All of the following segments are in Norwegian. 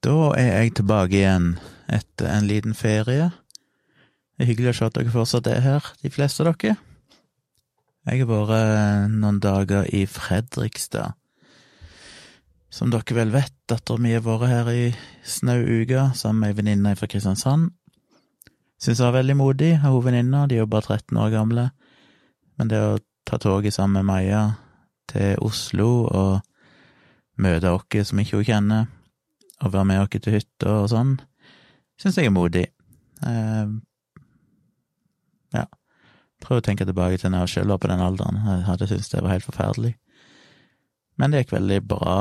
Da er jeg tilbake igjen etter en liten ferie. Det er hyggelig å se at dere fortsatt er her, de fleste av dere. Jeg har vært noen dager i Fredrikstad. Som dere vel vet, dattera mi har vært her i snau uke sammen med ei venninne fra Kristiansand. Syns jeg er veldig modig har hun venninna, de er jo bare 13 år gamle. Men det å ta toget sammen med Maja til Oslo og møte oss som ikke hun kjenner, og være med oss til hytta og sånn, syns jeg er modig. Eh, ja. Prøv å tenke tilbake til når jeg sjøl var på den alderen. Jeg hadde syntes det var helt forferdelig. Men det gikk veldig bra.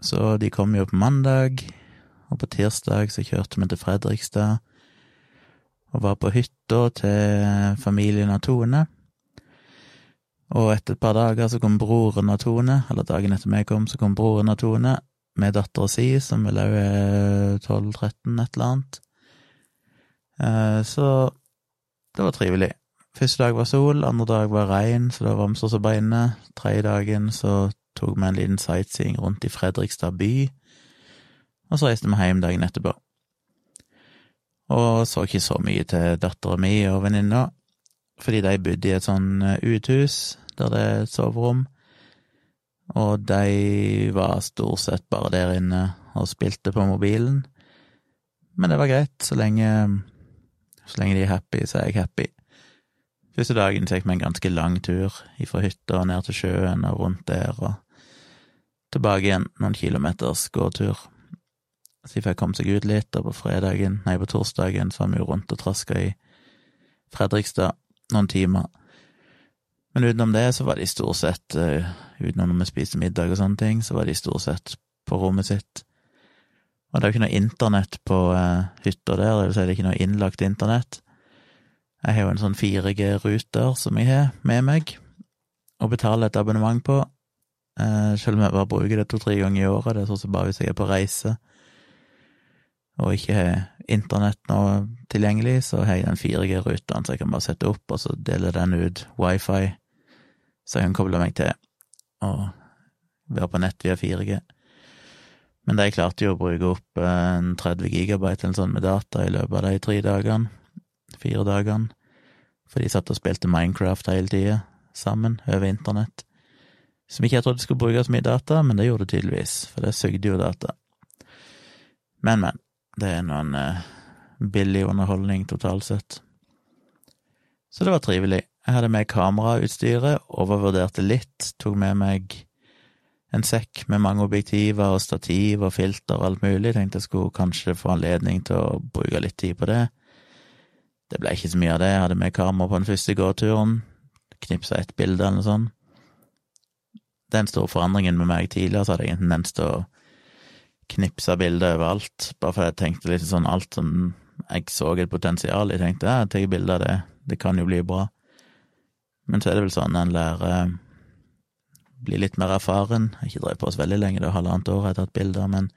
Så de kom jo på mandag, og på tirsdag så kjørte vi til Fredrikstad og var på hytta til familien av Tone. Og etter et par dager så kom broren av Tone, eller dagen etter meg kom, så kom broren av Tone med dattera si, som vel òg er 12-13, et eller annet. Eh, så det var trivelig. Første dag var sol, andre dag var regn, så var vi så bare inne. Tredje dagen så tok vi en liten sightseeing rundt i Fredrikstad by, og så reiste vi hjem dagen etterpå. Og så ikke så mye til dattera mi og venninna, fordi de bodde i et sånn uthus der det er et soverom, og de var stort sett bare der inne og spilte på mobilen. Men det var greit, så lenge, så lenge de er happy, så er jeg happy. Første dagen tok vi en ganske lang tur fra hytta og ned til sjøen og rundt der, og tilbake igjen noen kilometers gåtur. Så de fikk komme seg ut litt, og på fredagen, nei, på torsdagen så var vi jo rundt og traska i Fredrikstad noen timer. Men utenom det så var de stort sett, uh, utenom når vi spiste middag og sånne ting, så var de stort sett på rommet sitt. Og det er jo ikke noe internett på uh, hytta der, det vil si det er ikke noe innlagt internett. Jeg har jo en sånn 4G-ruter som jeg har med meg, og betaler et abonnement på, uh, selv om jeg bare bruker det to-tre ganger i året, det er sånn som bare hvis jeg er på reise og ikke har internett nå tilgjengelig, så har jeg den 4G-ruteren, så jeg kan bare sette opp, og så deler den ut wifi så jeg kan koble meg til og være på nett via 4G. Men de klarte jo å bruke opp en 30 gigabyte eller sånn med data i løpet av de tre dagene, fire dagene, for de satt og spilte Minecraft hele tida, sammen, over internett. Som ikke jeg trodde skulle bruke så mye data, men det gjorde det tydeligvis, for det sugde jo data. Men, men, det er noen eh, billig underholdning totalt sett. Så det var trivelig. Jeg hadde med kamerautstyret, overvurderte litt, tok med meg en sekk med mange objektiver og stativ og filter og alt mulig, tenkte jeg skulle kanskje få anledning til å bruke litt tid på det. Det ble ikke så mye av det, jeg hadde med kamera på den første gåturen, knipsa ett bilde eller noe sånt. Den store forandringen med meg tidligere, så hadde jeg en tendens til å knipse bilder overalt, bare fordi jeg tenkte litt sånn alt som jeg så et potensial i, tenkte jeg, tar bilde av det, det kan jo bli bra. Men så er det vel sånn en lærer Blir litt mer erfaren. Jeg har Ikke drevet på oss veldig lenge, det er halvannet år jeg har tatt bilder, men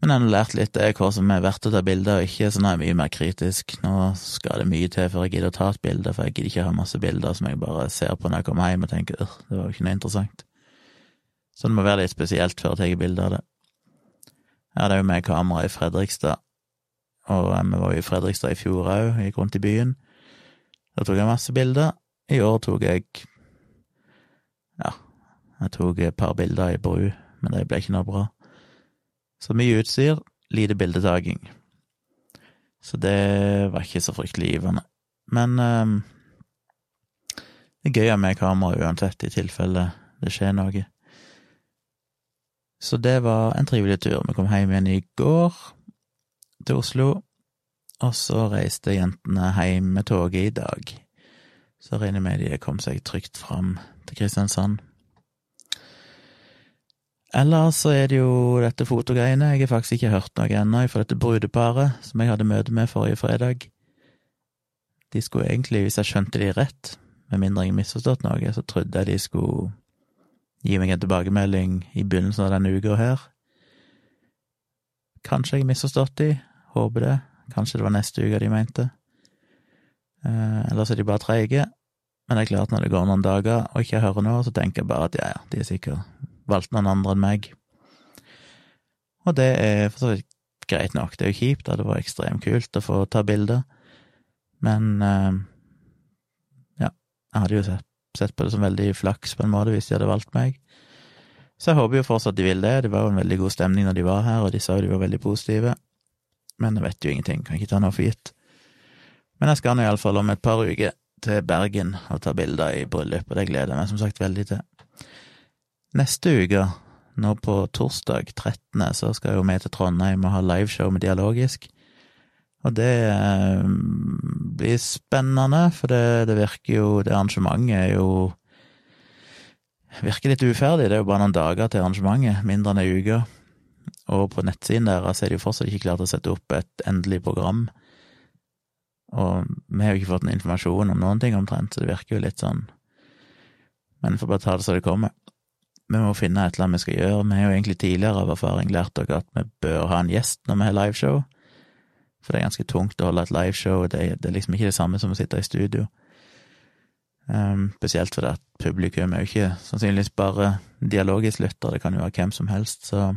men en har lært litt det, hva som er verdt å ta bilder og ikke, så nå er jeg mye mer kritisk. Nå skal det mye til før jeg gidder å ta et bilde, for jeg gidder ikke ha masse bilder som jeg bare ser på når jeg kommer hjem og tenker øh, det var jo ikke noe interessant. Så det må være litt spesielt før jeg tar bilde av det. Jeg hadde jo med kamera i Fredrikstad, og vi var jo i Fredrikstad i fjor òg, gikk rundt i byen. Da tok jeg masse bilder. I år tok jeg Ja, jeg tok et par bilder i bru, men det ble ikke noe bra. Så mye utstyr, lite bildetaking. Så det var ikke så fryktelig givende. Men um, det er gøy med kamera uansett, i tilfelle det skjer noe. Så det var en trivelig tur. Vi kom hjem igjen i går til Oslo, og så reiste jentene hjem med toget i dag. Så regner jeg med de kom seg trygt fram til Kristiansand. Ellers så er det jo dette fotogreiene. Jeg har faktisk ikke hørt noe ennå fra dette brudeparet som jeg hadde møte med forrige fredag. De skulle egentlig, hvis jeg skjønte de rett, med mindre jeg har misforstått noe, så trodde jeg de skulle gi meg en tilbakemelding i begynnelsen av denne uka her. Kanskje jeg har misforstått de, håper det. Kanskje det var neste uke de mente. Eh, ellers er de bare treige. Men det er klart, når det går noen dager og ikke hører noe, så tenker jeg bare at ja, ja, de har sikkert valgt noen andre enn meg. Og det er for så vidt greit nok. Det er jo kjipt. Det var ekstremt kult å få ta bilder. Men eh, ja, jeg hadde jo sett, sett, på det som veldig flaks på en måte hvis de hadde valgt meg. Så jeg håper jo fortsatt de vil det. Det var jo en veldig god stemning når de var her, og de sa jo de var veldig positive. Men jeg vet jo ingenting, kan ikke ta noe for gitt. Men jeg skal nå iallfall om et par uker til Bergen og ta bilder i bryllup, og det gleder jeg meg som sagt veldig til. Neste uke nå på torsdag 13., så skal jeg jo med til Trondheim og ha liveshow med Dialogisk. Og det eh, blir spennende, for det, det, virker jo Det arrangementet er jo Virker litt uferdig. Det er jo bare noen dager til arrangementet, mindre enn ei uke. Og på nettsiden deres er de jo fortsatt ikke klart å sette opp et endelig program. Og vi har jo ikke fått noen informasjon om noen ting omtrent, så det virker jo litt sånn Men vi får bare ta det så det kommer vi må finne et eller annet vi skal gjøre. Vi har jo egentlig tidligere av erfaring lært dere at vi bør ha en gjest når vi har liveshow, for det er ganske tungt å holde et liveshow, det, det er liksom ikke det samme som å sitte i studio. Um, spesielt fordi at publikum er jo ikke sannsynligvis bare dialogisk lytter, det kan jo være hvem som helst, så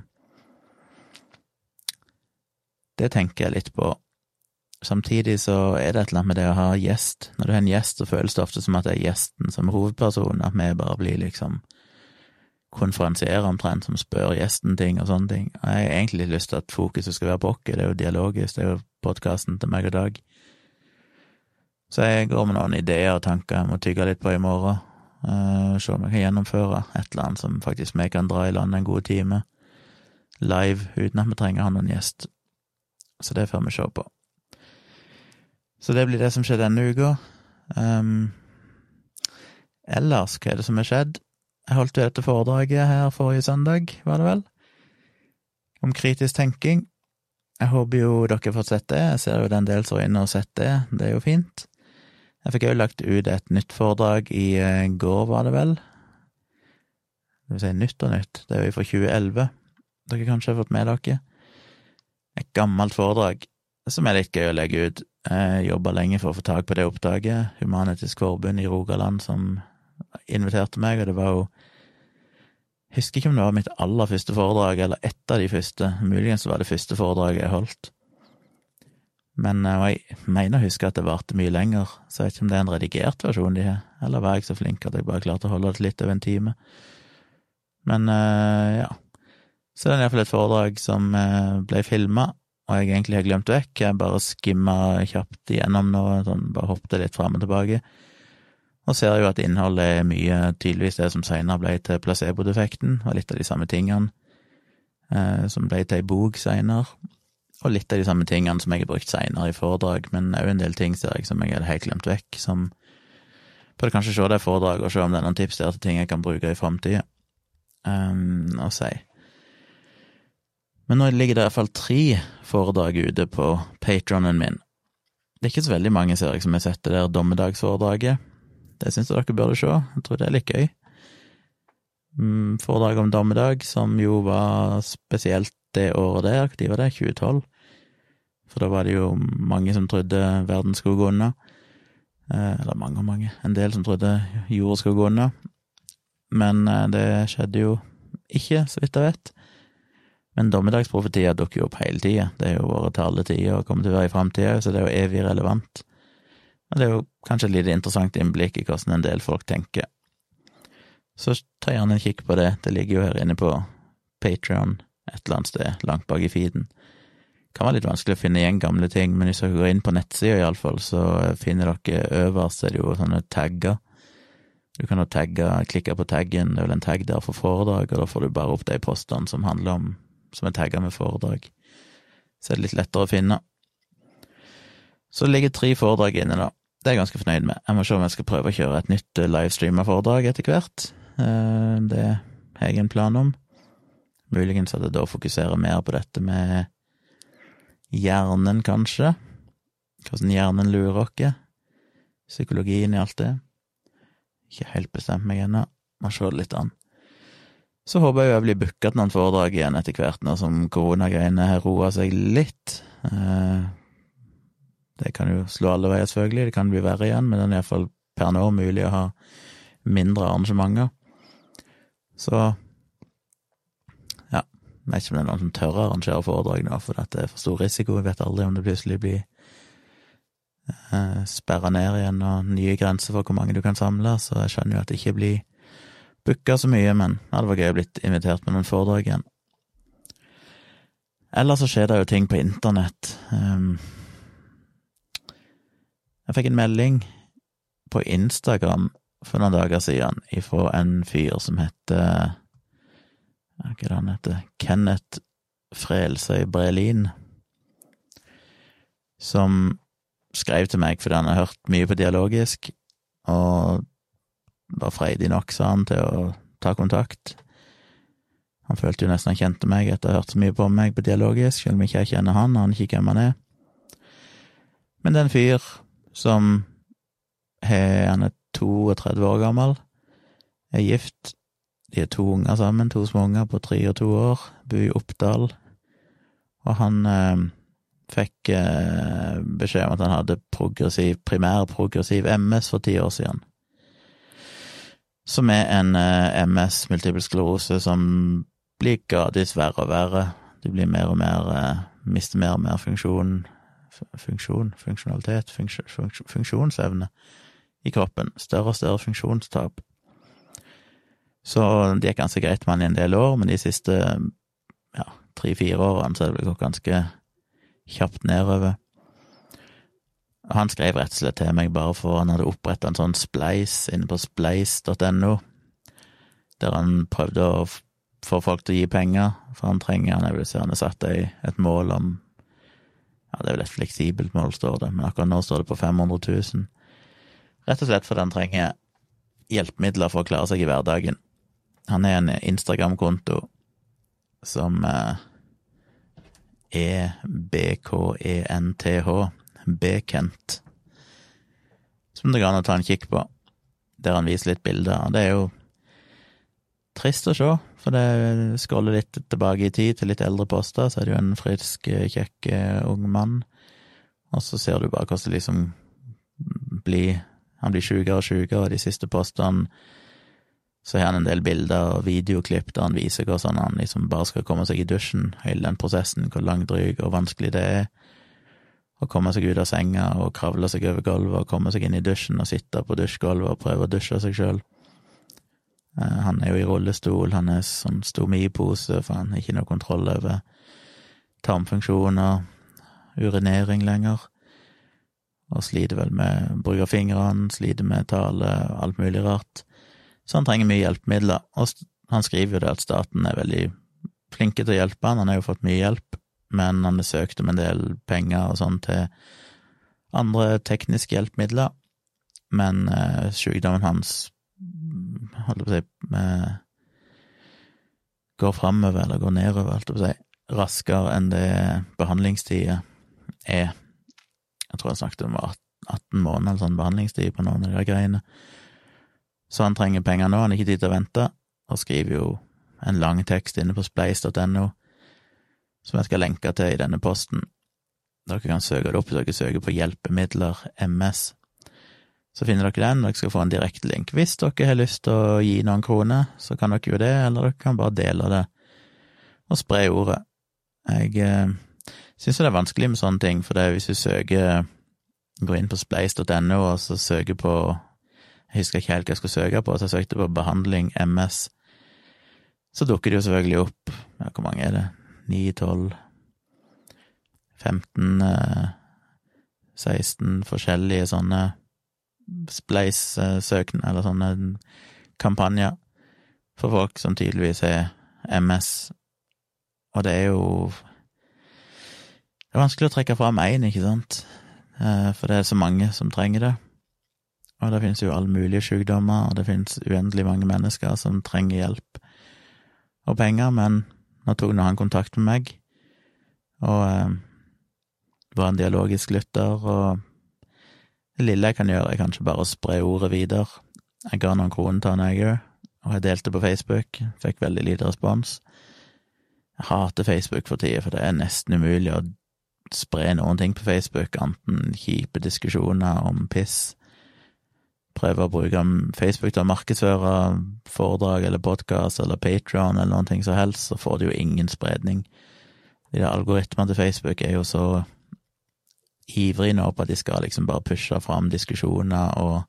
det tenker jeg litt på. Samtidig så er det et eller annet med det å ha gjest. Når du har en gjest, så føles det ofte som at det er gjesten som er hovedpersonen, at vi bare blir liksom konferansierer omtrent, som spør gjesten ting og sånne ting. Og jeg har egentlig lyst til at fokuset skal være på oss, det er jo dialogisk, det er jo podkasten til meg og Dag. Så jeg går med noen ideer og tanker jeg må tygge litt på i morgen, uh, se om jeg kan gjennomføre et eller annet som faktisk vi kan dra i land en god time, live, uten at vi trenger å ha noen gjest. Så det får vi se på. Så det blir det som skjer denne uka. Um, ellers, hva er det som har skjedd? Jeg holdt jo dette foredraget her forrige søndag, var det vel, om kritisk tenking. Jeg håper jo dere har fått sett det, jeg ser jo den del som er inne og sett det, det er jo fint. Jeg fikk òg lagt ut et nytt foredrag i eh, går, var det vel. Det vil si nytt og nytt, det er jo fra 2011, dere kanskje har fått med dere. Et gammelt foredrag som er litt gøy å legge ut. Jeg jobba lenge for å få tak på det oppdraget. Human-Etisk Forbund i Rogaland som inviterte meg, og det var jo jeg Husker ikke om det var mitt aller første foredrag, eller ett av de første. Muligens var det første foredraget jeg holdt. Men eh, jeg mener å huske at det varte mye lenger, så jeg vet ikke om det er en redigert versjon de har, eller var jeg så flink at jeg bare klarte å holde det litt over en time. Men eh, ja. Så det er iallfall et foredrag som eh, ble filma, og jeg egentlig har glemt vekk. Jeg bare skimma kjapt igjennom nå, sånn, bare hoppet litt fram og tilbake og ser jo at innholdet er mye tydeligvis det som senere ble til placebo-defekten, og litt av de samme tingene eh, som ble til ei bok seinere, og litt av de samme tingene som jeg har brukt seinere i foredrag, men òg en del ting ser jeg som jeg hadde helt glemt vekk, som burde kanskje se det foredraget og se om det er noen tips der til ting jeg kan bruke i framtida, um, og si. Men nå ligger det i hvert fall tre foredrag ute på patronen min. Det er ikke så veldig mange, ser jeg, som har sett det der dommedagsforedraget. Det syns jeg dere burde se. Jeg tror det er litt gøy. Foredraget foredrag om dommedag, som jo var spesielt det året der. Når var det? 2012? For da var det jo mange som trodde verden skulle gå unna. Eh, eller mange og mange. En del som trodde jorda skulle gå unna. Men eh, det skjedde jo ikke, så vidt jeg vet. Men dommedagsprofetier dukker jo opp hele tida. Det er jo vært til alle tider og kommer til å være i framtida, så det er jo evig relevant. Og det er jo kanskje et lite interessant innblikk i hvordan en del folk tenker. Så ta gjerne en kikk på det, det ligger jo her inne på Patrion et eller annet sted langt bak i feeden. Det kan være litt vanskelig å finne igjen gamle ting, men hvis dere går inn på nettsida iallfall, så finner dere øverst er det jo sånne tagger. Du kan jo tagge, klikke på taggen, det er vel en tagg der for foredrag, og da får du bare opp de postene som handler om, som er tagga med foredrag. Så er det litt lettere å finne. Så det ligger tre foredrag inne, da. Det er jeg ganske fornøyd med. Jeg må se om jeg skal prøve å kjøre et nytt eh, livestreama-foredrag etter hvert. Eh, det har jeg en plan om. Muligens at jeg da fokuserer mer på dette med hjernen, kanskje. Hvordan hjernen lurer oss. Psykologien i alt det. Ikke helt bestemt meg ennå. Må se det litt an. Så håper jeg jo jeg blir booka til noen foredrag igjen etter hvert, nå som koronagreiene har roa seg litt. Eh, det kan jo slå alle veier, selvfølgelig, det kan bli verre igjen, men det er iallfall per nå mulig å ha mindre arrangementer. Så ja, Jeg vet ikke om det er noen som tør å arrangere foredrag nå, for dette er for stor risiko. Jeg vet aldri om det plutselig blir eh, sperra ned igjen og nye grenser for hvor mange du kan samle, så jeg skjønner jo at det ikke blir booka så mye, men det var gøy å blitt invitert med noen foredrag igjen. Eller så skjer det jo ting på internett. Um, jeg fikk en melding på Instagram for noen dager siden ifra en fyr som heter Hva er det han heter? Kenneth Frelsøy Brelin, som skrev til meg fordi han har hørt mye på dialogisk, og var freidig nok, sa han, til å ta kontakt. Han følte jo nesten han kjente meg etter å ha hørt så mye på meg på dialogisk, selv om ikke jeg kjenner han, og han ikke hvem han er. Men det er en fyr som er, Han er 32 år gammel, er gift, de er to unger sammen, to små unger på tre og to år, bor i Oppdal, og han eh, fikk eh, beskjed om at han hadde progressiv, primær progressiv MS for ti år siden. Som er en eh, MS, multiple sklerose, som blir gradvis verre og verre. De blir mer og mer eh, Mister mer og mer funksjon Funksjon, funksjonalitet, funksjon, funksjonsevne i kroppen. Større og større funksjonstap. Så det gikk ganske greit med han i en del år, men de siste ja, tre-fire årene så er det gått ganske kjapt nedover. Han skrev rett og slett til meg bare for han hadde oppretta en sånn spleis inne på spleis.no, der han prøvde å få folk til å gi penger, for han trenger Han er si han har satt et mål om Ja, det er vel et fleksibelt mål, står det, men akkurat nå står det på 500 000. Rett og slett fordi han trenger hjelpemidler for å klare seg i hverdagen. Han er en Instagram-konto som eh, E-B-K-E-N-T-H, Bekent, som det går an å ta en kikk på, der han viser litt bilder. Det er jo trist å se, for det skåler litt tilbake i tid, til litt eldre poster, så er det jo en frisk, kjekk ung mann, og så ser du bare hvordan det liksom blir. Han blir sjukere og sjukere, og de siste postene så har han en del bilder og videoklipp der han viser hvordan han liksom bare skal komme seg i dusjen, hele den prosessen, hvor langdryg og vanskelig det er å komme seg ut av senga og kravle seg over gulvet og komme seg inn i dusjen og sitte på dusjgulvet og prøve å dusje seg sjøl. Eh, han er jo i rullestol, han er sånn stomipose, for han har ikke noe kontroll over tarmfunksjoner, urinering lenger, og sliter vel med bruk av fingrene, sliter med tale, alt mulig rart. Så han trenger mye hjelpemidler, og han skriver jo det at staten er veldig flinke til å hjelpe han, han har jo fått mye hjelp, men han har søkt om en del penger og sånn til andre tekniske hjelpemidler, men eh, sykdommen hans, holdt på å si, eh, går framover, eller går nedover, holdt jeg på å si, raskere enn det behandlingstida er. Jeg tror jeg snakket om 18 måneder sånn behandlingstid på noen av de greiene. Så han trenger penger nå, han har ikke tid til å vente, og skriver jo en lang tekst inne på spleis.no som jeg skal lenke til i denne posten. Dere kan søke det opp hvis dere søker på Hjelpemidler MS. Så finner dere den, og dere skal få en direkte link. Hvis dere har lyst til å gi noen kroner, så kan dere jo det, eller dere kan bare dele det og spre ordet. Jeg eh, syns det er vanskelig med sånne ting, for hvis du søker Går inn på spleis.no og så søker på Jeg husker ikke helt hva jeg skulle søke på, så jeg søkte på behandling MS. Så dukker det jo selvfølgelig opp ja, Hvor mange er det? 9, 12 15 16 forskjellige sånne spleis-søknader, eller sånne kampanjer, for folk som tydeligvis har MS. Og det er jo Det er vanskelig å trekke fram én, ikke sant, eh, for det er så mange som trenger det. Og det finnes jo alle mulige sykdommer, og det finnes uendelig mange mennesker som trenger hjelp og penger, men nå tok nå han kontakt med meg, og eh, var en dialogisk lytter, og det lille jeg kan gjøre, er kanskje bare å spre ordet videre. Jeg ga noen kroner til han, jeg og jeg delte på Facebook, fikk veldig lite respons. Jeg hater Facebook for tida, for det er nesten umulig å spre noen ting på Facebook, enten kjipe diskusjoner om piss, prøver å bruke Facebook til å markedsføre foredrag eller podkast eller Patron eller noen ting som helst, så får det jo ingen spredning. De der algoritmene til Facebook er jo så ivrige nå på at de skal liksom bare pushe fram diskusjoner og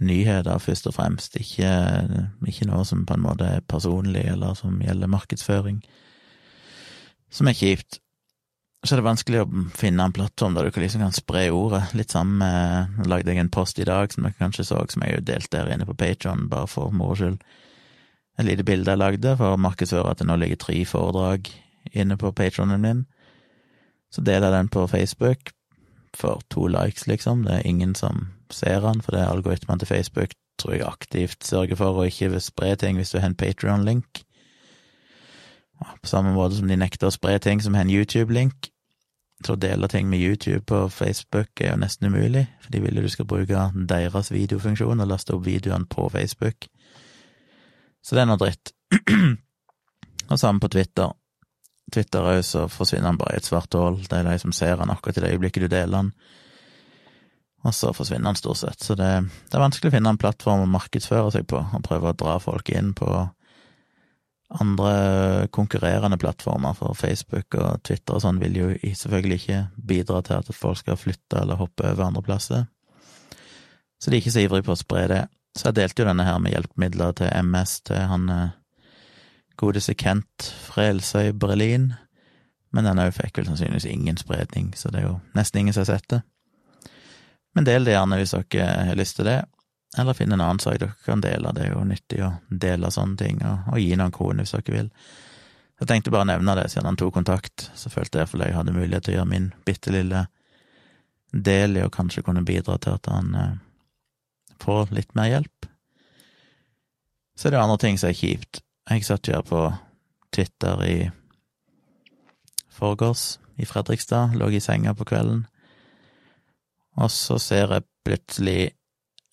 nyheter, først og fremst, ikke, ikke noe som på en måte er personlig, eller som gjelder markedsføring, som er kjipt så er det vanskelig å finne en plattform der du liksom kan spre ordet. Litt sammen med lagde jeg en post i dag som dere kanskje så, som jeg jo delte der inne på Patron, bare for moro skyld. Et lite bilde jeg lagde for å markedsføre at det nå ligger tre foredrag inne på Patronen min. Så deler jeg den på Facebook for to likes, liksom. Det er ingen som ser den, for det er algoritmene til Facebook tror jeg aktivt sørger for å ikke spre ting hvis du har en Patron-link. På samme måte som de nekter å spre ting som har en YouTube-link. Så å dele ting med YouTube og Facebook er jo nesten umulig, for de vil jo du skal bruke deres videofunksjon og laste opp videoene på Facebook. Så det er noe dritt. og samme på Twitter. Twitter òg, så forsvinner han bare i et svart hull. Det er de som ser han akkurat i det øyeblikket du deler han. Og så forsvinner han stort sett. Så det, det er vanskelig å finne en plattform å markedsføre seg på, og prøve å dra folk inn på andre konkurrerende plattformer, for Facebook og Twitter og sånn vil jo selvfølgelig ikke bidra til at folk skal flytte eller hoppe over andre plasser. Så de er ikke så ivrige på å spre det. Så jeg delte jo denne her med hjelpemidler til MS til han eh, godeste Kent Frelsøy Berlin, men den òg fikk vel sannsynligvis ingen spredning, så det er jo nesten ingen som har sett det. Men del det gjerne hvis dere har lyst til det. Eller finne en annen sak dere kan dele, det er jo nyttig å dele sånne ting, og, og gi noen kroner hvis dere vil. Jeg tenkte bare å nevne det, siden han tok kontakt, så følte jeg fordi jeg hadde mulighet til å gjøre min bitte lille del i å kanskje kunne bidra til at han eh, får litt mer hjelp. Så det er det andre ting som er kjipt. Jeg satt jo her på Twitter i forgårs, i Fredrikstad, lå i senga på kvelden, og så ser jeg plutselig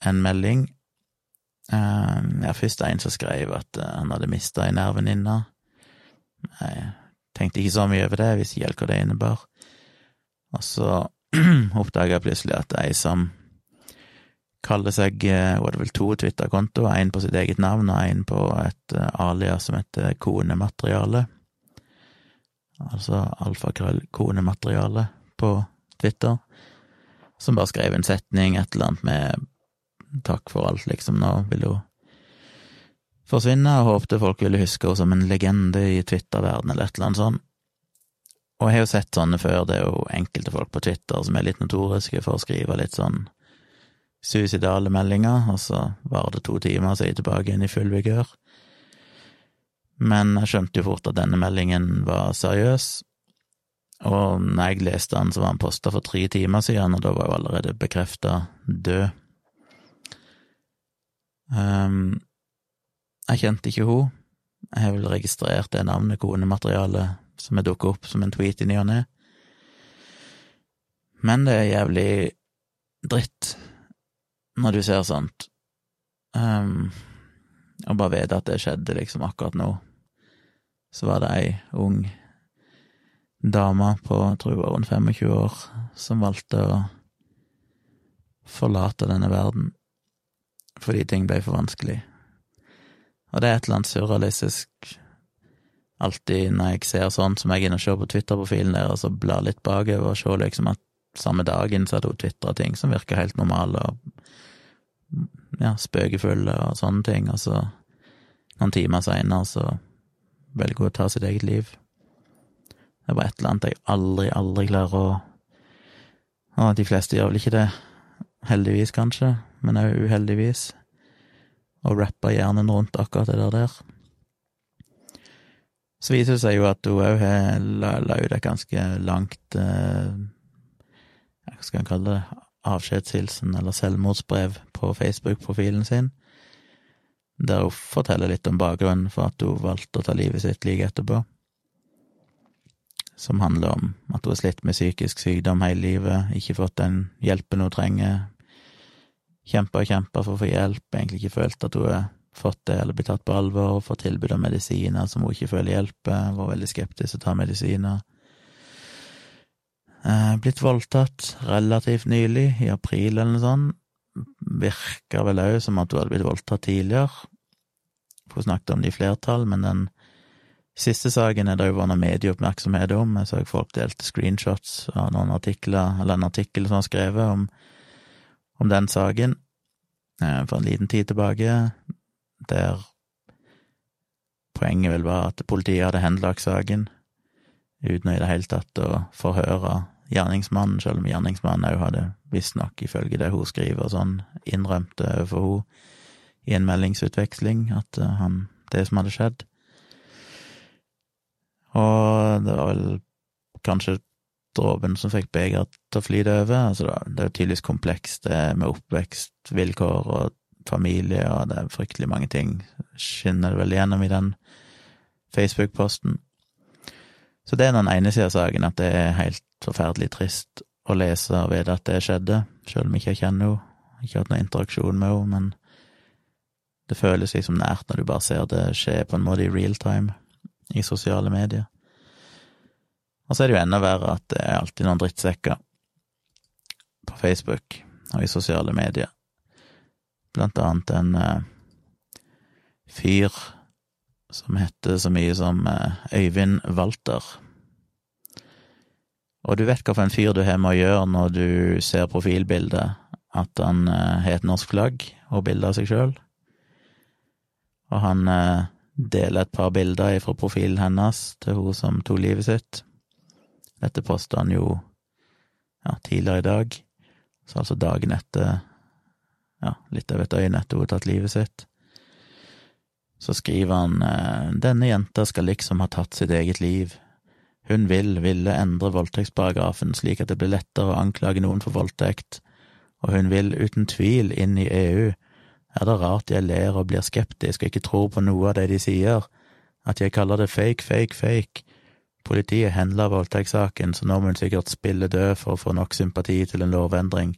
en melding. Um, ja, først en som skrev at uh, han hadde mista ei nærvenninne. Jeg tenkte ikke så mye over det, hvis ikke hva det innebar. Og så oppdaga jeg plutselig at ei som kaller seg Hun Var vel to Twitter-kontoer, en på sitt eget navn og en på et alias som heter Konemateriale. Altså alfakrøll konemateriale på Twitter. Som bare skrev en setning, et eller annet med takk for alt, liksom, nå vil hun forsvinne, og håpte folk ville huske henne som en legende i Twitter-verdenen, eller et eller annet sånt. Og jeg har jo sett sånne før, det er jo enkelte folk på Twitter som er litt notoriske for å skrive litt sånn suicidale meldinger, og så varer det to timer, så er jeg tilbake igjen i full vigør. Men jeg skjønte jo fort at denne meldingen var seriøs, og når jeg leste den, så var han posta for tre timer siden, og da var jo allerede bekrefta død. Um, jeg kjente ikke hun. Jeg har vel registrert det navnet, konematerialet, som jeg dukket opp som en tweet i ny og ne. Men det er jævlig dritt når du ser sånt. Um, og bare vite at det skjedde liksom akkurat nå. Så var det ei ung dame på, tror jeg var rundt 25 år, som valgte å forlate denne verden fordi ting ble for vanskelig. Og det er et eller annet surrealistisk alltid når jeg ser sånn som jeg er inne og ser på Twitter-profilen deres og blar litt bakover og ser liksom at samme dagen så hadde hun tvitra ting som virker helt normale og ja, spøkefulle og sånne ting, og så noen timer seinere så velger hun å ta sitt eget liv. Det var et eller annet jeg aldri, aldri klarer å Og de fleste gjør vel ikke det. Heldigvis, kanskje men òg uheldigvis, og rappa hjernen rundt akkurat det der. Så viser det seg jo at hun òg la ut et ganske langt eh, Hva skal en kalle det? Avskjedshilsen eller selvmordsbrev på Facebook-profilen sin, der hun forteller litt om bakgrunnen for at hun valgte å ta livet sitt like etterpå. Som handler om at hun har slitt med psykisk sykdom hele livet, ikke fått den hjelpen hun trenger, kjempa og kjempa for å få hjelp, egentlig ikke følte at hun har fått det eller blitt tatt på alvor, og fått tilbud om medisiner som hun ikke føler hjelper, var veldig skeptisk til å ta medisiner. Eh, blitt voldtatt relativt nylig, i april eller noe sånt, virka vel òg som at hun hadde blitt voldtatt tidligere. Hun snakket om det i flertall, men den siste saken er det jo vært noe medieoppmerksomhet om. Jeg så folk delte screenshots av noen artikler, eller en artikkel som var skrevet om, om den saken eh, for en liten tid tilbake, der poenget vel var at politiet hadde henlagt saken uten i det hele tatt å forhøre gjerningsmannen, selv om gjerningsmannen òg hadde visstnok, ifølge det hun skriver, sånn innrømte overfor henne i en meldingsutveksling at eh, han, det som hadde skjedd. Og det var vel kanskje dråpen som fikk begeret til å flyte over. Altså, det er jo tydeligvis komplekst, det med oppvekstvilkår og familie, og det er fryktelig mange ting skinner det vel gjennom i den Facebook-posten. Så det er den ene sida av saken, at det er helt forferdelig trist å lese og vite at det skjedde, selv om jeg ikke kjenner henne, ikke hatt noen interaksjon med henne, men det føles liksom nært når du bare ser det skje på en måte i real time i sosiale medier. Og så er det jo enda verre at det er alltid noen drittsekker på Facebook og i sosiale medier. Blant annet en uh, fyr som heter så mye som uh, Øyvind Walter. Og du vet hvilken fyr du har med å gjøre når du ser profilbildet, at han eh, har et norsk flagg og bilde av seg sjøl. Og han eh, deler et par bilder fra profilen hennes til hun som tok livet sitt. Dette posta han jo ja, tidligere i dag, så altså dagen etter ja, litt over et øyne etter hun har tatt livet sitt. Så skriver han eh, denne jenta skal liksom ha tatt sitt eget liv. Hun vil, ville endre voldtektsparagrafen slik at det blir lettere å anklage noen for voldtekt, og hun vil uten tvil inn i EU. Er det rart jeg ler og blir skeptisk og ikke tror på noe av det de sier, at jeg kaller det fake, fake, fake? Politiet henla voldtektssaken, så nå må hun sikkert spille død for å få nok sympati til en lovendring.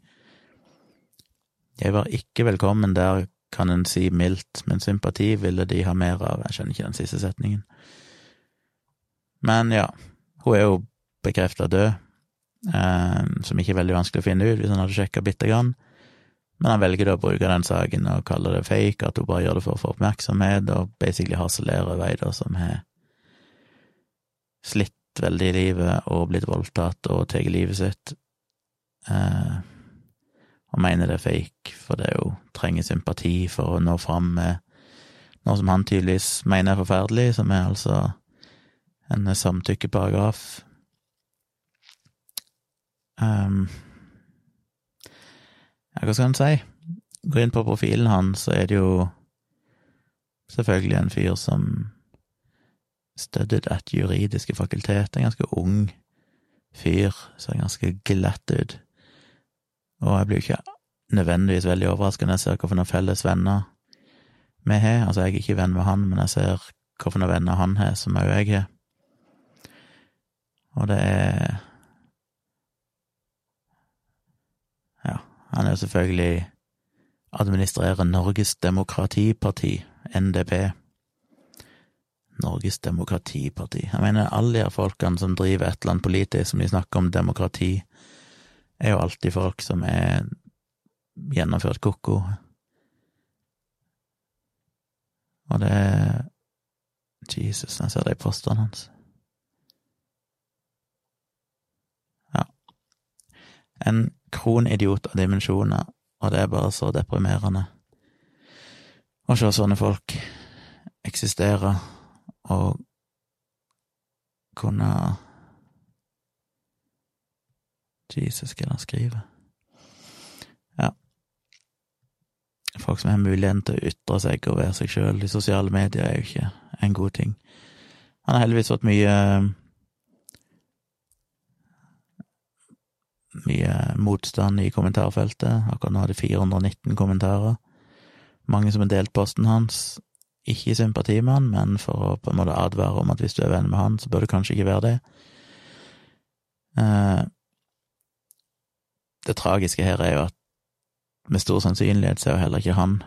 Jeg var ikke velkommen der, kan en si mildt, men sympati ville de ha mer av, jeg skjønner ikke den siste setningen. Men ja, hun er jo bekrefta død, eh, som ikke er veldig vanskelig å finne ut hvis han hadde sjekka bitte grann. Men han velger da å bruke den saken og kalle det fake, at hun bare gjør det for å få oppmerksomhet, og basically harselerer over som har slitt veldig i livet og blitt voldtatt og tatt livet sitt. Eh, og mener det er fake, for det er jo trenger sympati for å nå fram med noe som han tydeligvis mener er forferdelig, som er altså en samtykkeparagraf. Um, ja, hva skal en si? Gå inn på profilen hans, så er det jo selvfølgelig en fyr som studied at juridiske fakultet, en ganske ung fyr, ser ganske glatt ut. Og jeg blir jo ikke nødvendigvis veldig overrasket når jeg ser hvilke felles venner vi har. Altså, jeg er ikke venn med han, men jeg ser hvilke venner han har, som òg jeg har. Og det er Ja, han er jo selvfølgelig administrerer Norges Demokratiparti, NDP. Norges Demokratiparti. Jeg mener, alle de folkene som driver et eller annet politisk, som de snakker om demokrati, er jo alltid folk som er gjennomført ko-ko. Og det er Jesus, jeg ser de postene hans. Ja. En kronidiot av dimensjoner, og det er bare så deprimerende å se sånne folk eksistere og kunne Jesus, hva er det han skriver? Ja. Folk som har muligheten til å ytre seg og være seg sjøl i sosiale medier, er jo ikke en god ting. Han har heldigvis fått mye mye motstand i kommentarfeltet. Akkurat nå er det 419 kommentarer. Mange som har delt posten hans. Ikke i sympati med han, men for å på en måte advare om at hvis du er venn med han, så bør du kanskje ikke være det. Eh, det tragiske her er jo at med stor sannsynlighet så er jo heller ikke han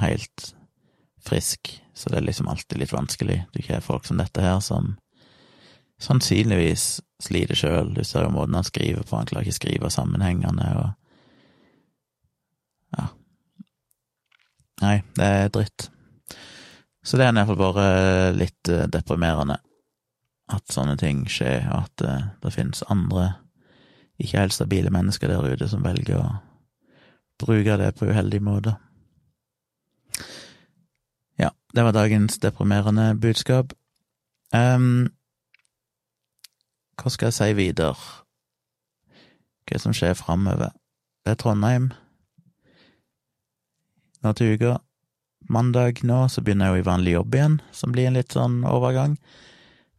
helt frisk, så det er liksom alltid litt vanskelig. Du ikke har folk som dette her som sannsynligvis sliter sjøl. Du ser jo måten han skriver på, han klarer ikke å skrive sammenhengende, og Ja. Nei, det er dritt. Så det er iallfall bare litt eh, deprimerende at sånne ting skjer, og at det, det finnes andre, ikke helt stabile mennesker der ute som velger å bruke det på uheldige måter. Ja, det var dagens deprimerende budskap. Um, hva skal jeg si videre? Hva som skjer framover? Det er Trondheim uka. Mandag nå så begynner jeg jo i vanlig jobb igjen, som blir en litt sånn overgang.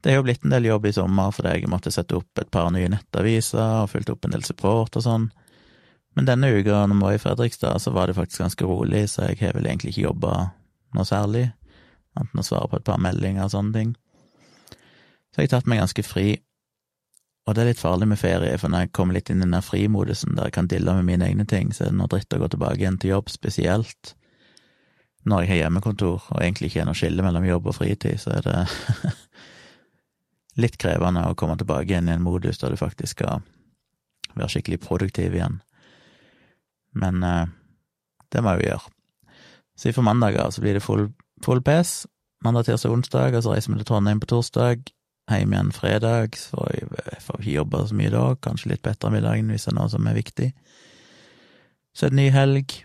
Det er jo blitt en del jobb i sommer fordi jeg måtte sette opp et par nye nettaviser og fulgt opp en del support og sånn. Men denne uka, når vi var i Fredrikstad, så var det faktisk ganske rolig, så jeg har vel egentlig ikke jobba noe særlig, anten å svare på et par meldinger og sånne ting. Så jeg har tatt meg ganske fri, og det er litt farlig med ferie, for når jeg kommer litt inn i den frimodusen der jeg kan dille med mine egne ting, så er det noe dritt å gå tilbake igjen til jobb, spesielt når jeg har hjemmekontor og egentlig ikke er noe skille mellom jobb og fritid, så er det litt krevende å komme tilbake igjen i en modus der du faktisk skal være skikkelig produktiv igjen. Men eh, det må jeg jo gjøre. Så fra mandager så blir det full, full pes. Mandag, tirsdag, onsdag, og så reiser vi til Trondheim på torsdag hjem igjen fredag, så jeg får ikke jobbe så mye da, kanskje litt på ettermiddagen hvis det er noe som er viktig. Så er det ny helg,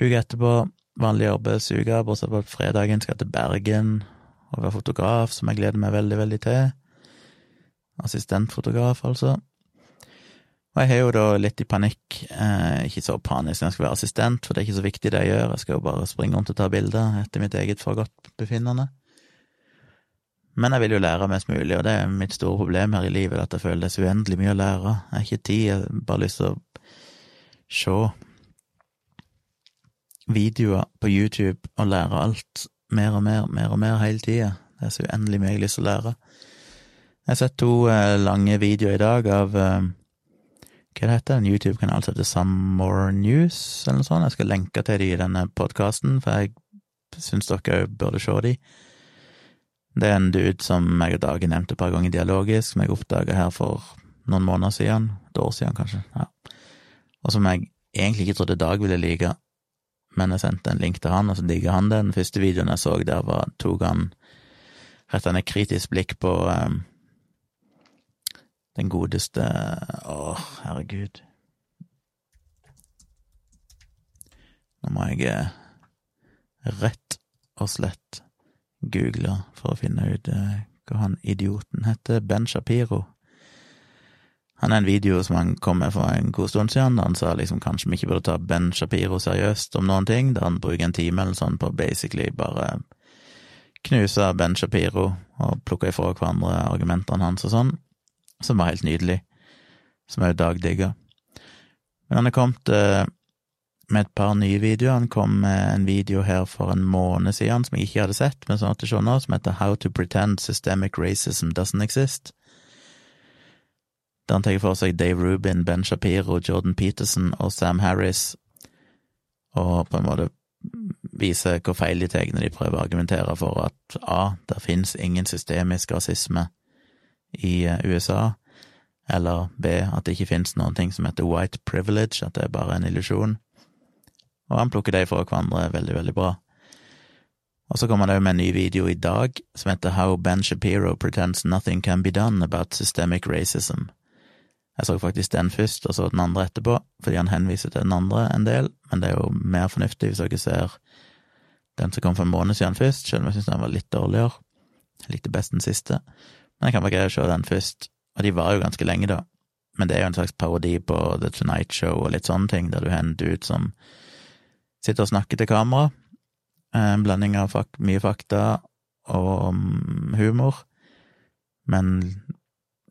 uka etterpå, vanlig arbeidsuke, bortsett fra fredagen skal jeg til Bergen og være fotograf, som jeg gleder meg veldig, veldig til. Assistentfotograf, altså. Og jeg har jo da litt i panikk, eh, ikke så panisk når jeg skal være assistent, for det er ikke så viktig det jeg gjør, jeg skal jo bare springe rundt og ta bilder etter mitt eget forgodtbefinnende. Men jeg vil jo lære mest mulig, og det er mitt store problem her i livet, at jeg føler det er så uendelig mye å lære. Jeg har ikke tid, jeg har bare lyst til å se videoer på YouTube og lære alt mer og mer, mer og mer hele tida. Det er så uendelig mye jeg har lyst til å lære. Jeg har sett to eh, lange videoer i dag av eh, hva det heter, en YouTube-kanal som heter Some More News, eller noe sånt. Jeg skal lenke til de i denne podkasten, for jeg syns dere burde se de. Det er en dude som jeg og Dage nevnte et par ganger dialogisk, som jeg oppdaga her for noen måneder siden, et år siden kanskje, ja. og som jeg egentlig ikke trodde Dag ville like, men jeg sendte en link til han, og så digga han det. Den første videoen jeg så der, var, tok han rett og slett et kritisk blikk på um, den godeste Å, herregud. Nå må jeg eh, rett og slett google for å finne ut eh, hva han idioten heter. Ben Shapiro. Han er en video som han kom med for en god stund siden, da han sa liksom kanskje vi ikke burde ta Ben Shapiro seriøst om noen ting, der han bruker en time eller sånn på basically bare knuse Ben Shapiro og plukke ifra hverandre argumentene hans og sånn, som var helt nydelig, som òg Dag digga. Men han er kommet eh, med et par nye videoer. Han kom med en video her for en måned siden som jeg ikke hadde sett, men som jeg måtte se nå, som heter How to Pretend Systemic Racism Doesn't Exist. Der han tar for seg Dave Rubin, Ben Shapiro, Jordan Peterson og Sam Harris, og på en måte viser hvor feil de tar når de prøver å argumentere for at A, det finnes ingen systemisk rasisme i eh, USA, eller B, at det ikke finnes noen ting som heter white privilege, at det er bare en illusjon og han plukker de fra hverandre veldig, veldig bra. Og så kommer det òg med en ny video i dag som heter How Ben Shapiro Pretends Nothing Can Be Done About Systemic Racism. Jeg så faktisk den først, og så den andre etterpå, fordi han henviser til den andre en del, men det er jo mer fornuftig hvis dere ser den som kom for en måned siden først, selv om jeg syns den var litt dårligere. Jeg likte best den siste, men jeg kan bare greie å se den først, og de var jo ganske lenge, da. Men det er jo en slags parodi på The Tonight Show og litt sånne ting, der du har en dude som sitter og snakker til kamera. Eh, en blanding av fak mye fakta og mm, humor. Men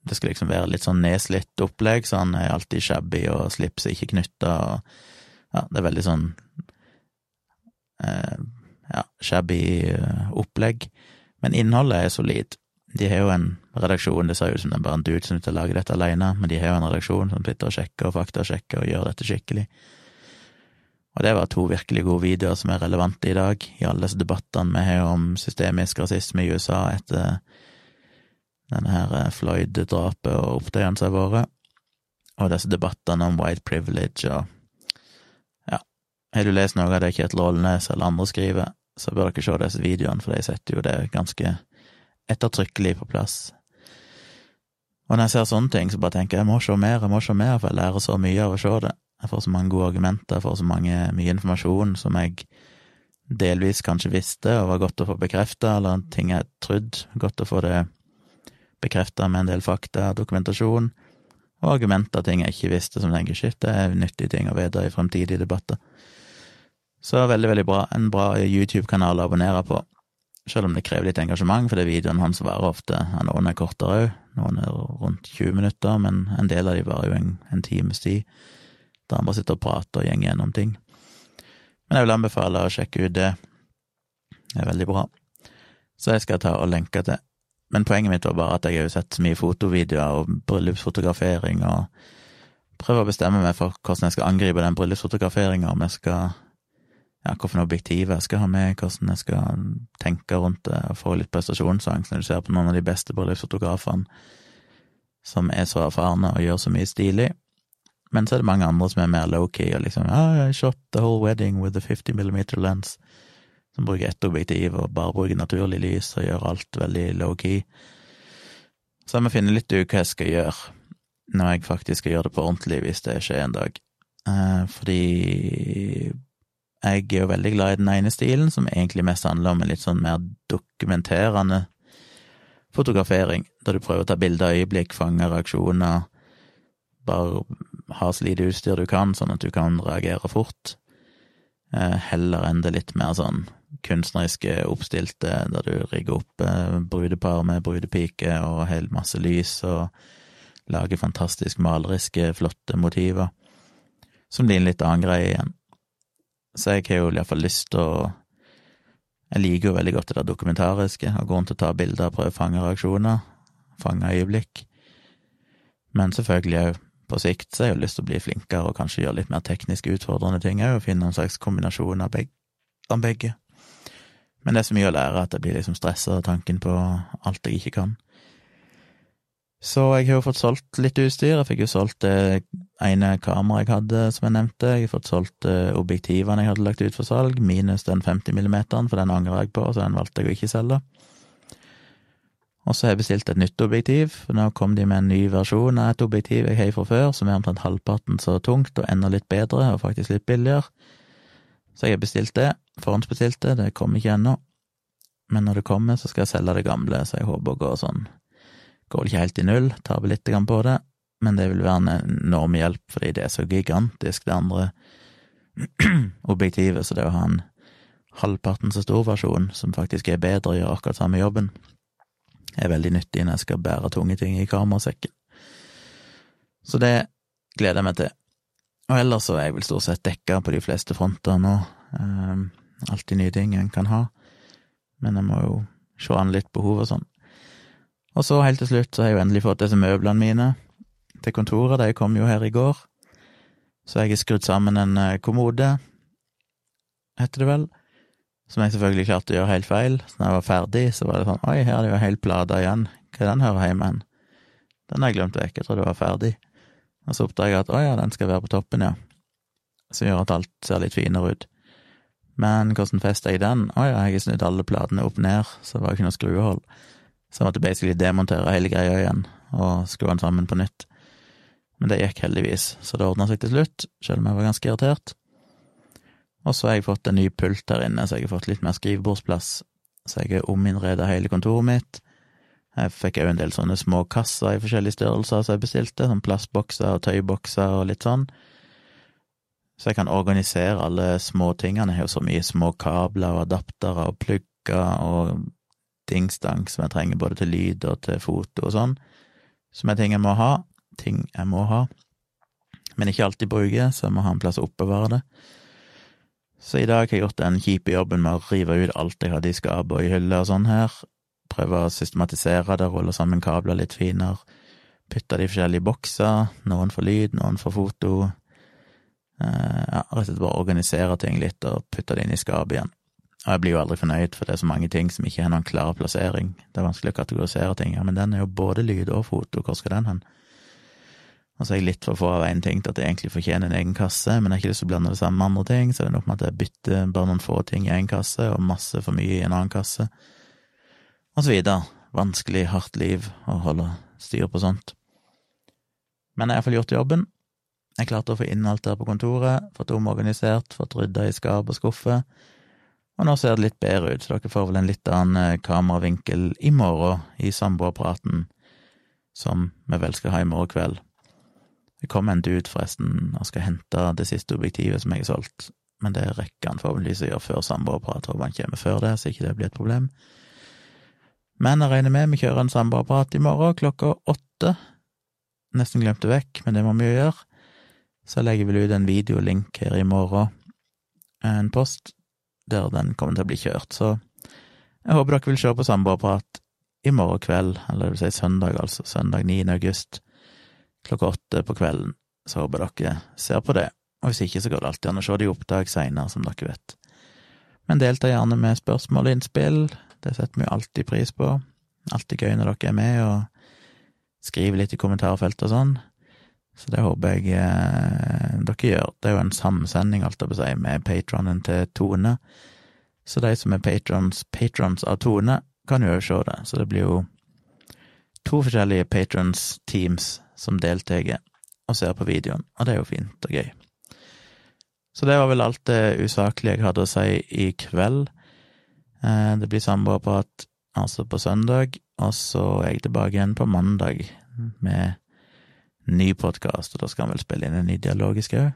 det skal liksom være litt sånn nedslitt opplegg, så han er alltid shabby og slipset ikke knytta og Ja, det er veldig sånn eh, ja, shabby eh, opplegg. Men innholdet er solid. De har jo en redaksjon, det ser ut som det er bare en dude som sitter og lager dette alene, men de har jo en redaksjon som sitter og sjekker og faktasjekker og gjør dette skikkelig. Og det var to virkelig gode videoer som er relevante i dag, i alle disse debattene vi har om systemisk rasisme i USA etter denne her eh, Floyd-drapet og opptøyene som har vært, og disse debattene om white privilege og ja, Har du lest noe av det Kjetil Ålnes eller andre skriver, så bør dere se disse videoene, for de setter jo det ganske ettertrykkelig på plass. Og når jeg ser sånne ting, så bare tenker jeg jeg må se mer, jeg må se mer, for jeg lærer så mye av å se det. Jeg får så mange gode argumenter, jeg får så mange, mye informasjon som jeg delvis kanskje visste og var godt å få bekrefta, eller ting jeg trodde, godt å få det bekrefta med en del fakta, dokumentasjon, og argumenter, ting jeg ikke visste, som tenker shit, det er nyttige ting å vite i fremtidige debatter. Så veldig, veldig bra. En bra YouTube-kanal å abonnere på. Selv om det krever litt engasjement, for det videoene hans varer ofte. Noen er kortere òg, noen er rundt 20 minutter, men en del av de varer jo en, en times tid. Der han bare sitter og prater og går gjennom ting. Men jeg vil anbefale å sjekke ut det. Det er veldig bra. Så jeg skal ta og lenke til. Men poenget mitt var bare at jeg har jo sett så mye fotovideoer og bryllupsfotografering, og prøver å bestemme meg for hvordan jeg skal angripe den bryllupsfotograferinga, om jeg skal ja, hvilke objektiv jeg skal ha med, hvordan jeg skal tenke rundt det, og få litt prestasjonsangst når du ser på noen av de beste bryllupsfotografene som er så erfarne og gjør så mye stilig. Men så er det mange andre som er mer low-key og liksom ah, I shot the whole wedding with a 50 millimeter lens. Som bruker ett objektiv og bare bruker naturlig lys og gjør alt veldig low-key. Så jeg må finne litt ut hva jeg skal gjøre når jeg faktisk skal gjøre det på ordentlig, hvis det skjer en dag. Eh, fordi jeg er jo veldig glad i den ene stilen, som egentlig mest handler om en litt sånn mer dokumenterende fotografering, da du prøver å ta bilder av øyeblikk, fange reaksjoner, bare ha så lite utstyr du kan, sånn at du kan reagere fort, eh, heller enn det litt mer sånn kunstneriske oppstilte, der du rigger opp eh, brudepar med brudepike og helt masse lys og lager fantastisk maleriske, flotte motiver, som blir en litt annen greie igjen. Så jeg har jo iallfall lyst til å Jeg liker jo veldig godt det der dokumentariske, og går rundt og tar bilder og prøver å fange reaksjoner, fange øyeblikk. Men selvfølgelig òg, på sikt, så har jeg jo lyst til å bli flinkere og kanskje gjøre litt mer teknisk utfordrende ting òg, og finne en slags kombinasjon av begge. Av begge. Men det er så mye å lære at jeg blir liksom stressa av tanken på alt jeg ikke kan. Så jeg har jo fått solgt litt utstyr. Jeg fikk jo solgt det ene kameraet jeg hadde, som jeg nevnte. Jeg har fått solgt eh, objektivene jeg hadde lagt ut for salg, minus den 50 millimeteren, for den angrer jeg på, så den valgte jeg å ikke selge. Og så har jeg bestilt et nytt objektiv, for nå kom de med en ny versjon av et objektiv jeg har fra før, som er omtrent halvparten så tungt og enda litt bedre, og faktisk litt billigere. Så jeg har bestilt det, forhåndsbestilt det, kommer ikke ennå. Men når det kommer, så skal jeg selge det gamle, så jeg håper å gå sånn Går det ikke helt i null, taper litt på det, men det vil være en enorm hjelp fordi det er så gigantisk, det andre objektivet, så det å ha en halvparten så stor versjon, som faktisk er bedre gjør akkurat samme jobben, er veldig nyttig når jeg skal bære tunge ting i kamerasekken. Så det gleder jeg meg til. Og ellers så er jeg vel stort sett dekka på de fleste fronter nå. Um, alltid nye ting en kan ha, men jeg må jo se an litt behov og sånn. Og så, helt til slutt, så har jeg jo endelig fått disse møblene mine til kontoret. De kom jo her i går. Så jeg har skrudd sammen en eh, kommode, heter det vel, som jeg selvfølgelig klarte å gjøre helt feil. Så når jeg var ferdig, så var det sånn Oi, her er det jo helt plate igjen. Hva er den hører hjemme hen? Den har jeg glemt vekk. Jeg trodde det var ferdig. Og så oppdaga jeg at å ja, den skal være på toppen, ja. Som gjør at alt ser litt finere ut. Men hvordan fester jeg den? Å ja, jeg har snudd alle platene opp ned, så det var ikke noe skruehold. Så jeg måtte basically demontere hele greia igjen og skru den sammen på nytt. Men det gikk heldigvis, så det ordna seg til slutt, selv om jeg var ganske irritert. Og så har jeg fått en ny pult der inne, så jeg har fått litt mer skrivebordsplass, så jeg har ominnreda hele kontoret mitt. Jeg fikk òg en del sånne små kasser i forskjellige størrelser som jeg bestilte, sånn plastbokser og tøybokser og litt sånn. Så jeg kan organisere alle små tingene. Jeg har jo så mye små kabler og adaptere og plugger og dingstang som jeg trenger både til lyd og til foto og sånn, som er ting jeg må ha, ting jeg må ha, men ikke alltid bruker, så jeg må ha en plass å oppbevare det. Så i dag har jeg gjort den kjipe jobben med å rive ut alt jeg hadde i skapet og i hyller og sånn her, prøve å systematisere det, rulle sammen kabler litt finere, putte det i forskjellige bokser, noen for lyd, noen for foto, ja, rett og slett bare organisere ting litt og putte det inn i skapet igjen. Og jeg blir jo aldri fornøyd, for det er så mange ting som ikke har noen klar plassering. Det er vanskelig å kategorisere ting. Ja, men den er jo både lyd og foto, hvor skal den hen? Og så er jeg litt for få av én ting til at jeg egentlig fortjener en egen kasse, men jeg har ikke lyst til å blande det sammen med andre ting, så det er nok med at jeg bytter bare noen få ting i én kasse, og masse for mye i en annen kasse, og så videre. Vanskelig, hardt liv å holde styr på sånt. Men jeg har iallfall gjort jobben. Jeg klarte å få inn alt der på kontoret, fått omorganisert, fått rydda i skap og skuffer, og nå ser det litt bedre ut, så dere får vel en litt annen eh, kameravinkel i morgen i samboerpraten, som vi vel skal ha i morgen kveld. Det kommer en dude, forresten, og skal hente det siste objektivet som jeg har solgt, men det rekker han forhåpentligvis å gjøre før samboerprat. Håper han kommer før det, så ikke det blir et problem. Men jeg regner med vi kjører en samboerprat i morgen klokka åtte. Nesten glemte vekk, men det må vi jo gjøre. Så jeg legger vel ut en videolink her i morgen, en post, der den kommer til å bli kjørt. Så jeg håper dere vil se på samboerprat i morgen kveld, eller det vil si søndag, altså. Søndag 9. august klokka åtte på kvelden, så håper dere ser på det, og hvis ikke så går det alltid an å se det i opptak seinere, som dere vet. Men delta gjerne med spørsmål og innspill, det setter vi jo alltid pris på. Alltid gøy når dere er med og skriver litt i kommentarfeltet og sånn. Så det håper jeg eh, dere gjør. Det er jo en samsending, alt jeg på si, med patronen til Tone. Så de som er patrons, patrons av Tone, kan jo òg se det. Så det blir jo to forskjellige patrons-teams som deltar og ser på videoen, og det er jo fint og gøy. Så det var vel alt det usaklige jeg hadde å si i kveld. Eh, det blir samboerprat altså på søndag, og så er jeg tilbake igjen på mandag med ny podkast, og da skal han vel spille inn en ny dialogisk òg,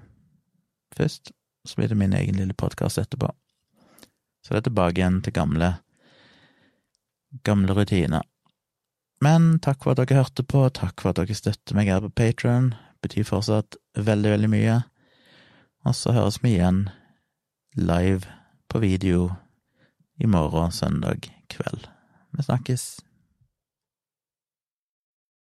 først. Så blir det min egen lille podkast etterpå. Så det er tilbake igjen til gamle, gamle rutiner. Men takk for at dere hørte på, takk for at dere støtter meg her på Patron. Betyr fortsatt veldig, veldig mye. Og så høres vi igjen live på video i morgen, søndag kveld. Vi snakkes.